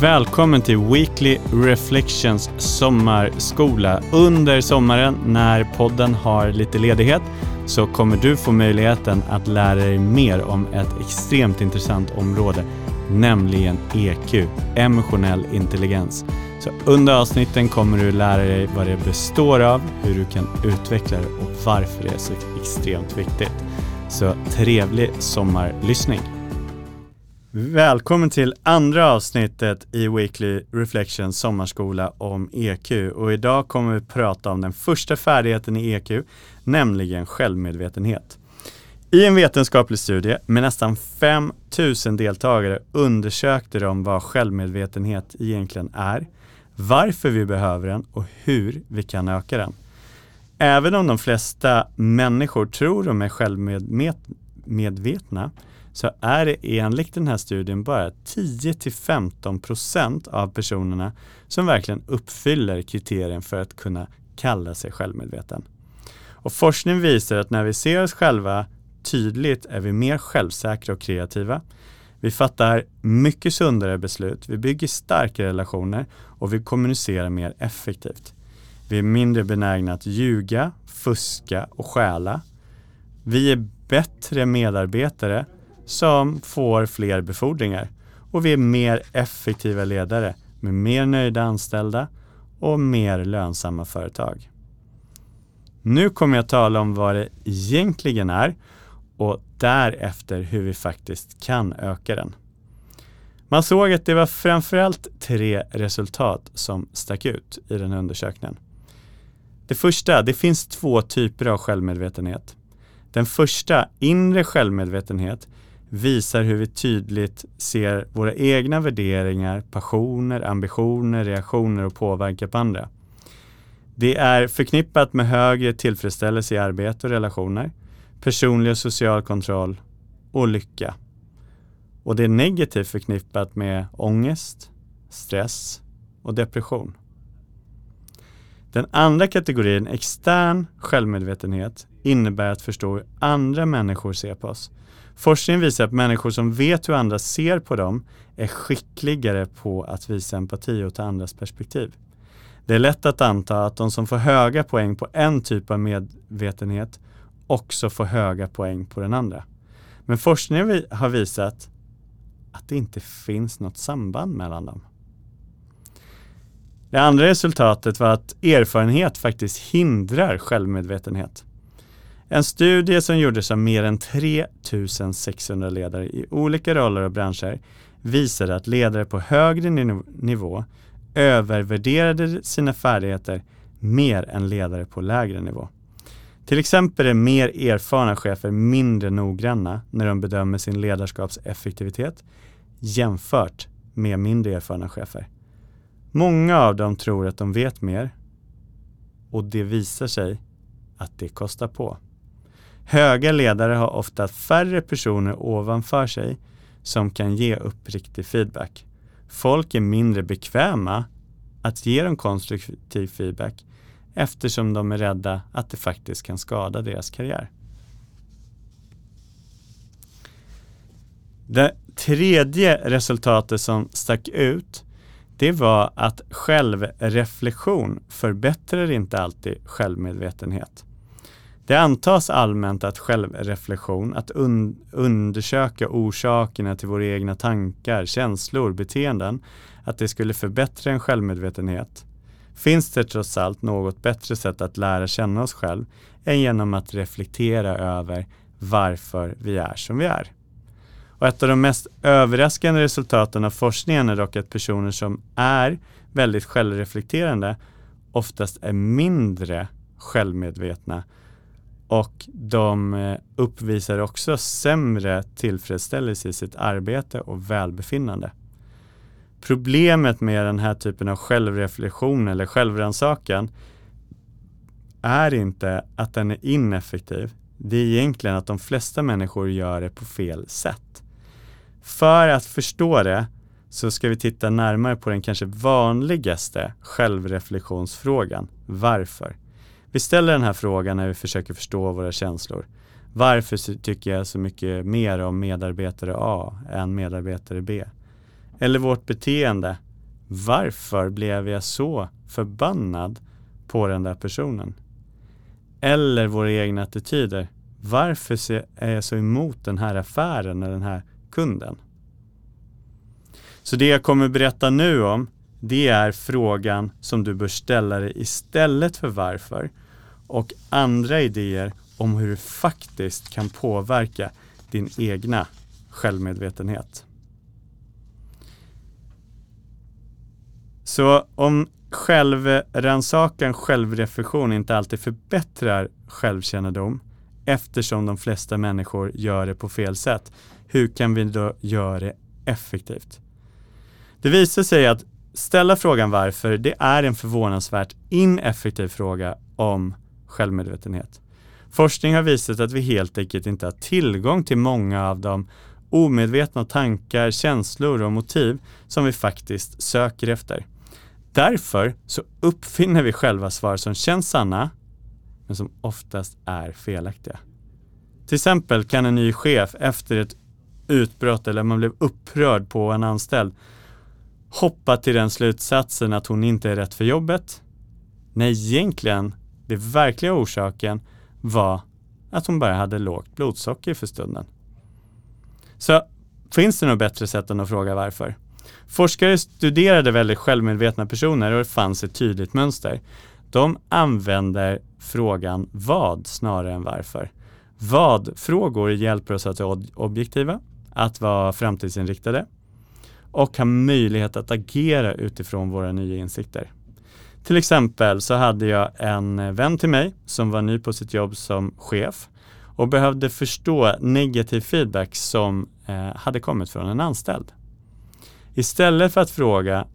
Välkommen till Weekly Reflections sommarskola. Under sommaren när podden har lite ledighet så kommer du få möjligheten att lära dig mer om ett extremt intressant område, nämligen EQ, emotionell intelligens. Så under avsnitten kommer du lära dig vad det består av, hur du kan utveckla det och varför det är så extremt viktigt. Så trevlig sommarlyssning! Välkommen till andra avsnittet i Weekly Reflections sommarskola om EQ och idag kommer vi prata om den första färdigheten i EQ, nämligen självmedvetenhet. I en vetenskaplig studie med nästan 5000 deltagare undersökte de vad självmedvetenhet egentligen är, varför vi behöver den och hur vi kan öka den. Även om de flesta människor tror de är självmedvetna så är det enligt den här studien bara 10-15% av personerna som verkligen uppfyller kriterien för att kunna kalla sig självmedveten. Och forskning visar att när vi ser oss själva tydligt är vi mer självsäkra och kreativa. Vi fattar mycket sundare beslut, vi bygger starkare relationer och vi kommunicerar mer effektivt. Vi är mindre benägna att ljuga, fuska och stjäla. Vi är bättre medarbetare som får fler befordringar. Och vi är mer effektiva ledare med mer nöjda anställda och mer lönsamma företag. Nu kommer jag tala om vad det egentligen är och därefter hur vi faktiskt kan öka den. Man såg att det var framförallt tre resultat som stack ut i den här undersökningen. Det första, det finns två typer av självmedvetenhet. Den första, inre självmedvetenhet, visar hur vi tydligt ser våra egna värderingar, passioner, ambitioner, reaktioner och påverkan på andra. Det är förknippat med högre tillfredsställelse i arbete och relationer, personlig och social kontroll och lycka. Och det är negativt förknippat med ångest, stress och depression. Den andra kategorin, extern självmedvetenhet, innebär att förstå hur andra människor ser på oss Forskning visar att människor som vet hur andra ser på dem är skickligare på att visa empati och ta andras perspektiv. Det är lätt att anta att de som får höga poäng på en typ av medvetenhet också får höga poäng på den andra. Men forskningen har visat att det inte finns något samband mellan dem. Det andra resultatet var att erfarenhet faktiskt hindrar självmedvetenhet. En studie som gjordes av mer än 3600 ledare i olika roller och branscher visade att ledare på högre nivå övervärderade sina färdigheter mer än ledare på lägre nivå. Till exempel är mer erfarna chefer mindre noggranna när de bedömer sin ledarskapseffektivitet jämfört med mindre erfarna chefer. Många av dem tror att de vet mer och det visar sig att det kostar på. Höga ledare har ofta färre personer ovanför sig som kan ge uppriktig feedback. Folk är mindre bekväma att ge dem konstruktiv feedback eftersom de är rädda att det faktiskt kan skada deras karriär. Det tredje resultatet som stack ut det var att självreflektion förbättrar inte alltid självmedvetenhet. Det antas allmänt att självreflektion, att un undersöka orsakerna till våra egna tankar, känslor, beteenden, att det skulle förbättra en självmedvetenhet. Finns det trots allt något bättre sätt att lära känna oss själv än genom att reflektera över varför vi är som vi är? Och ett av de mest överraskande resultaten av forskningen är dock att personer som är väldigt självreflekterande oftast är mindre självmedvetna och de eh, uppvisar också sämre tillfredsställelse i sitt arbete och välbefinnande. Problemet med den här typen av självreflektion eller självrannsakan är inte att den är ineffektiv. Det är egentligen att de flesta människor gör det på fel sätt. För att förstå det så ska vi titta närmare på den kanske vanligaste självreflektionsfrågan. Varför? Vi ställer den här frågan när vi försöker förstå våra känslor. Varför tycker jag så mycket mer om medarbetare A än medarbetare B? Eller vårt beteende. varför blev jag så förbannad på den där personen? Eller våra egna attityder. Varför är jag så emot den här affären eller den här kunden? Så det jag kommer berätta nu om, det är frågan som du bör ställa dig istället för varför och andra idéer om hur du faktiskt kan påverka din egna självmedvetenhet. Så om självrannsakan, självreflektion inte alltid förbättrar självkännedom eftersom de flesta människor gör det på fel sätt, hur kan vi då göra det effektivt? Det visar sig att ställa frågan varför, det är en förvånansvärt ineffektiv fråga om självmedvetenhet. Forskning har visat att vi helt enkelt inte har tillgång till många av de omedvetna tankar, känslor och motiv som vi faktiskt söker efter. Därför så uppfinner vi själva svar som känns sanna, men som oftast är felaktiga. Till exempel kan en ny chef efter ett utbrott eller man blev upprörd på en anställd hoppa till den slutsatsen att hon inte är rätt för jobbet. Nej, egentligen, den verkliga orsaken var att hon bara hade lågt blodsocker för stunden. Så finns det något bättre sätt än att fråga varför? Forskare studerade väldigt självmedvetna personer och det fanns ett tydligt mönster. De använder frågan vad snarare än varför. Vad-frågor hjälper oss att vara objektiva, att vara framtidsinriktade och ha möjlighet att agera utifrån våra nya insikter. Till exempel så hade jag en vän till mig som var ny på sitt jobb som chef och behövde förstå negativ feedback som eh, hade kommit från en anställd. Istället för att fråga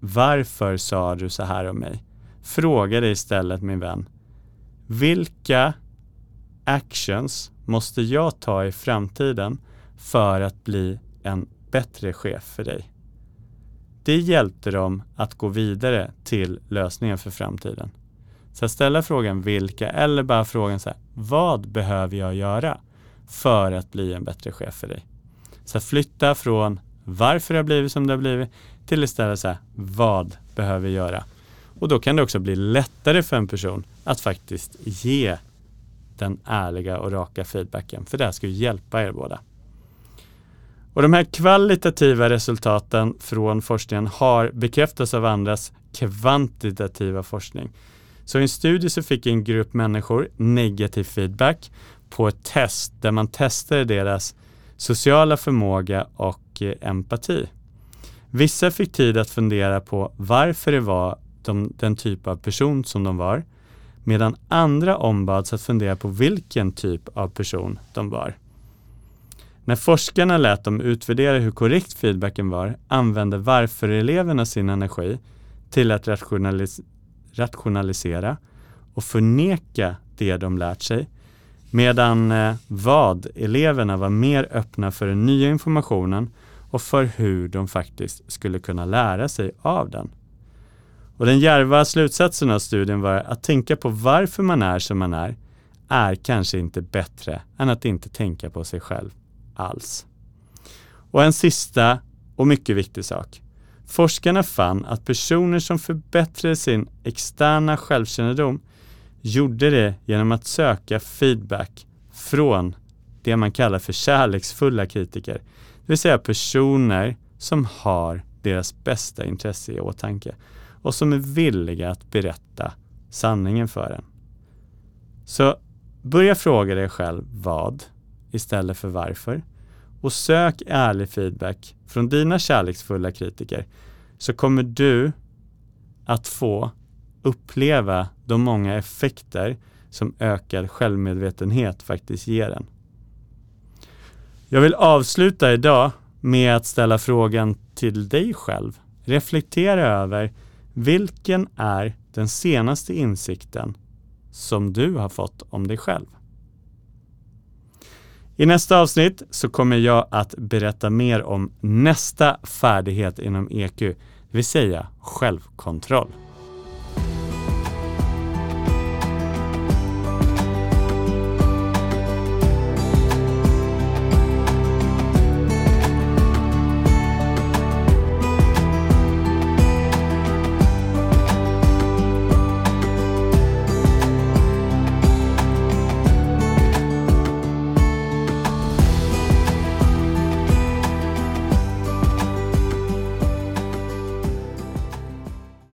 varför sa du så här om mig? Frågade istället min vän vilka actions måste jag ta i framtiden för att bli en bättre chef för dig? Det hjälpte dem att gå vidare till lösningen för framtiden. Så att ställa frågan vilka eller bara frågan så här, vad behöver jag göra för att bli en bättre chef för dig? Så att flytta från varför det har blivit som det har blivit till istället så här, vad behöver jag göra? Och då kan det också bli lättare för en person att faktiskt ge den ärliga och raka feedbacken. För det här ska ju hjälpa er båda. Och de här kvalitativa resultaten från forskningen har bekräftats av andras kvantitativa forskning. Så i en studie så fick en grupp människor negativ feedback på ett test där man testade deras sociala förmåga och eh, empati. Vissa fick tid att fundera på varför det var de, den typ av person som de var, medan andra ombads att fundera på vilken typ av person de var. När forskarna lät dem utvärdera hur korrekt feedbacken var använde varför-eleverna sin energi till att rationalis rationalisera och förneka det de lärt sig medan eh, vad-eleverna var mer öppna för den nya informationen och för hur de faktiskt skulle kunna lära sig av den. Och den järva slutsatsen av studien var att tänka på varför man är som man är är kanske inte bättre än att inte tänka på sig själv alls. Och en sista och mycket viktig sak. Forskarna fann att personer som förbättrade sin externa självkännedom gjorde det genom att söka feedback från det man kallar för kärleksfulla kritiker. Det vill säga personer som har deras bästa intresse i åtanke och som är villiga att berätta sanningen för en. Så börja fråga dig själv vad istället för varför och sök ärlig feedback från dina kärleksfulla kritiker så kommer du att få uppleva de många effekter som ökad självmedvetenhet faktiskt ger en. Jag vill avsluta idag med att ställa frågan till dig själv. Reflektera över vilken är den senaste insikten som du har fått om dig själv? I nästa avsnitt så kommer jag att berätta mer om nästa färdighet inom EQ, det vill säga självkontroll.